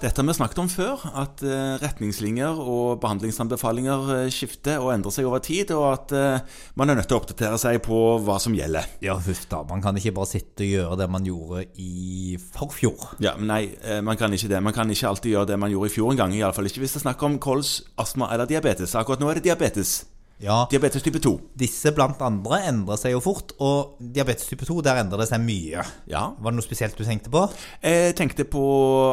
Dette har vi snakket om før, at eh, retningslinjer og behandlingsanbefalinger eh, skifter og endrer seg over tid, og at eh, man er nødt til å oppdatere seg på hva som gjelder. Ja, huff da. Man kan ikke bare sitte og gjøre det man gjorde i forfjor. Ja, men Nei, man kan ikke det. Man kan ikke alltid gjøre det man gjorde i fjor en gang. Iallfall ikke hvis det er snakk om kols, astma eller diabetes. Akkurat nå er det diabetes. Ja, Diabetes type 2. disse blant andre endrer seg jo fort, og diabetes type 2, der endrer det seg mye. Ja. Var det noe spesielt du tenkte på? Jeg tenkte på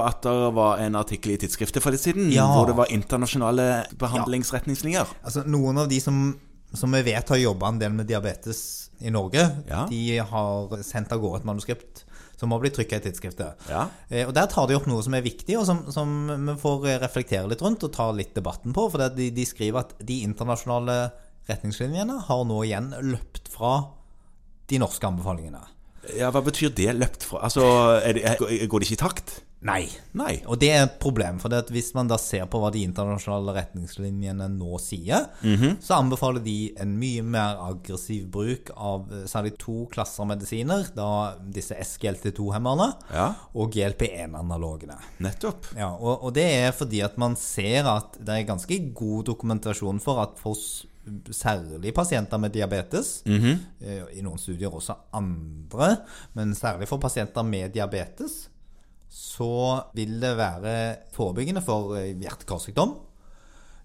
at det var en artikkel i tidsskriftet for litt siden Ja. hvor det var internasjonale behandlingsretningslinjer. Altså, noen av de som, som vi vet har jobba en del med diabetes i Norge, Ja. de har sendt av gårde et manuskript som må bli trykka i tidsskriftet. Ja. Eh, Og Der tar de opp noe som er viktig, og som, som vi får reflektere litt rundt og ta litt debatten på. For de, de skriver at de internasjonale retningslinjene har nå igjen løpt fra de norske anbefalingene. Ja, Hva betyr det løpt fra? Altså, det, Går det ikke i takt? Nei. Nei. Og det er et problem, for hvis man da ser på hva de internasjonale retningslinjene nå sier, så anbefaler de en mye mer aggressiv bruk av eh, særlig to klasser medisiner, da disse SGLT2-hemmerne Ja. og GLP1-analogene. Nettopp. Ja, og, og det er fordi at man ser at det er ganske god dokumentasjon for at for særlig pasienter med diabetes, eh, i noen studier også andre, men særlig for pasienter med diabetes, så vil det være forebyggende for eh, hjerte-karsykdom,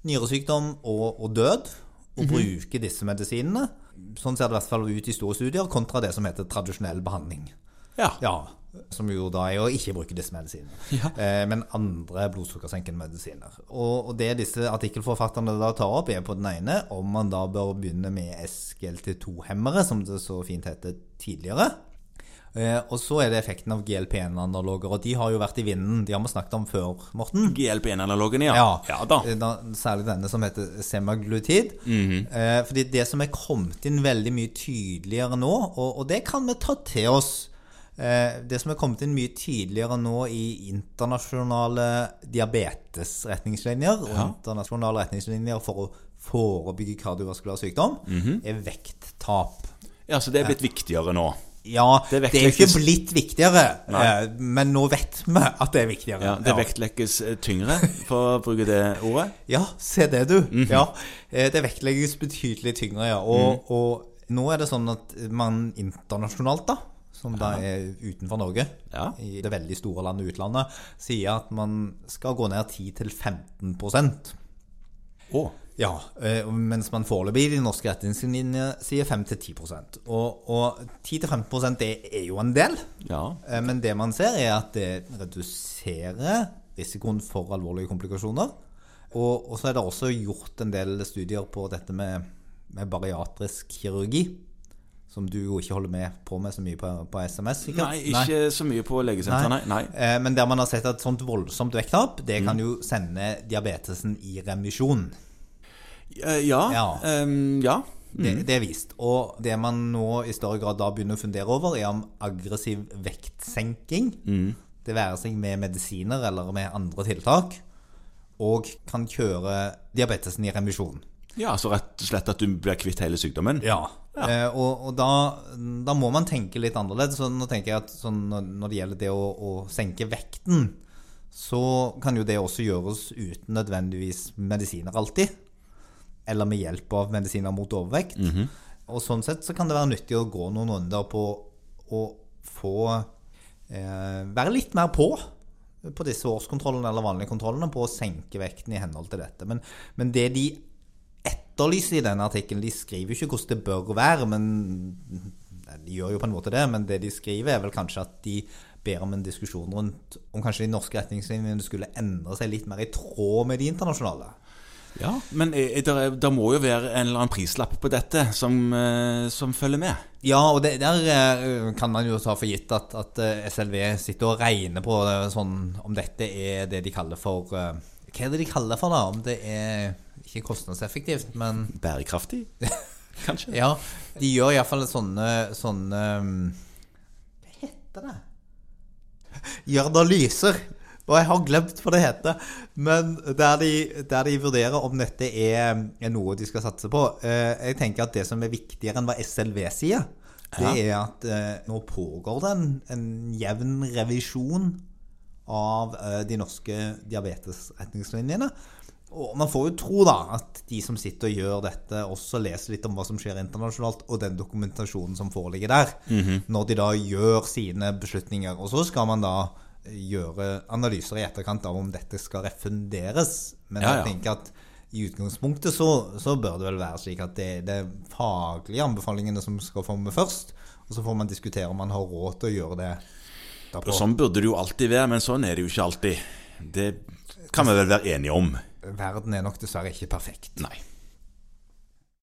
nyresykdom og, og død å bruke disse medisinene. Sånn ser det i hvert fall ut i store studier, kontra det som heter tradisjonell behandling. Ja. Ja, som jo da er å ikke bruke disse medisinene. Eh, men andre blodsukkersenkende medisiner. Og, og det disse artikkelforfatterne da tar opp, er på den ene om man da bør begynne med SGLT2-hemmere, som det så fint heter tidligere. Eh, og så er det effekten av GLP1-analoger, og de har jo vært i vinden. De har vi snakket om før, Morten. GLP-1-analogene, ja. ja da. Eh, da. Særlig denne som heter semaglutid. eh, fordi det som er kommet inn veldig mye tydeligere nå, og, og det kan vi ta til oss Det som er kommet inn mye tydeligere nå i internasjonale diabetesretningslinjer og internasjonale retningslinjer for å forebygge kardiovaskulær sykdom, er vekttap. Ja, Så det er blitt viktigere nå. Ja, Det det, er jo ikke blitt viktigere, Nei. eh, men nå vet vi at det er viktigere. Ja, Det vektlegges eh, tyngre, for å bruke det ordet. Ja, se det, du. Mhm. Ja, eh, Det vektlegges betydelig tyngre, ja. Og, mm. og nå er det sånn at man internasjonalt, da, som da er utenfor Norge, Ja. i det veldig store landet utlandet, sier at man skal gå ned 10-15% Å. ja, eh, mens man foreløpig i de norske retningslinjene sier 5-10% Og, og 10-15 det er jo en del. Ja. Eh, Men det man ser, er at det reduserer risikoen for alvorlige komplikasjoner. Og, og så er det også gjort en del studier på dette med, med bariatrisk kirurgi. Som du jo ikke holder med på med så mye på, på SMS. sikkert. Nei, ikke så mye på legesenteret, Nei. Eh, Men der man har sett at et sånt voldsomt vekttap, det kan jo sende diabetesen i remisjon. Eh, Ja. Ja. Um, ja. Det, det er vist. Og det man nå i større grad da begynner å fundere over, er om aggressiv vektsenking, det være seg med medisiner eller med andre tiltak, og kan kjøre diabetesen i remisjon. Ja, så rett og slett at du blir kvitt hele sykdommen? Ja. Eh, og og da, da må man tenke litt annerledes. Så nå tenker jeg at sånn, når- når det gjelder det å, å senke vekten, så kan jo det også gjøres uten nødvendigvis medisiner alltid. Eller med hjelp av medisiner mot overvekt. Og sånn sett så kan det være nyttig å gå noen runder på å få eh, Være litt mer på på disse årskontrollene eller vanlige kontrollene på å senke vekten i henhold til dette. Men, men det de etterlyser i denne artikkelen, de skriver jo ikke hvordan det bør være, men de gjør jo på en måte det, men det de skriver er vel kanskje at de ber om en diskusjon rundt om kanskje de norske retningslinjene skulle endre seg litt mer i tråd med de internasjonale. Ja, Men eh, det må jo være en eller annen prislapp på dette som, eh, som følger med? Ja, og det, der eh, kan man jo ta for gitt at, at SLV sitter og regner på sånn, om dette er det de kaller for Hva er det de kaller for, da? Om det er ikke kostnadseffektivt, men Bærekraftig, kanskje? Ja, de gjør iallfall sånne sånne um, Hva heter det? Gjør analyser. Og jeg har glemt hva det heter. Men der de, der de vurderer om dette er, er noe de skal satse på. Eh, jeg tenker at det som er viktigere enn hva SLV sier, det er at eh, nå pågår det en, en jevn revisjon av eh, de norske diabetesretningslinjene. Og man får jo tro da at de som sitter og gjør dette, også leser litt om hva som skjer internasjonalt, og den dokumentasjonen som foreligger der, når de da gjør sine beslutninger. Og så skal man da gjøre analyser i etterkant av om dette skal refunderes. Men Ja, ja. jeg tenker at i utgangspunktet så, så bør det vel være slik at det det er faglige anbefalingene som skal komme først. Og så får man diskutere om man har råd til å gjøre det. Da Og sånn burde det jo alltid være, men sånn er det jo ikke alltid. Det kan vi vel være enige om. Verden er nok dessverre ikke perfekt. Nei.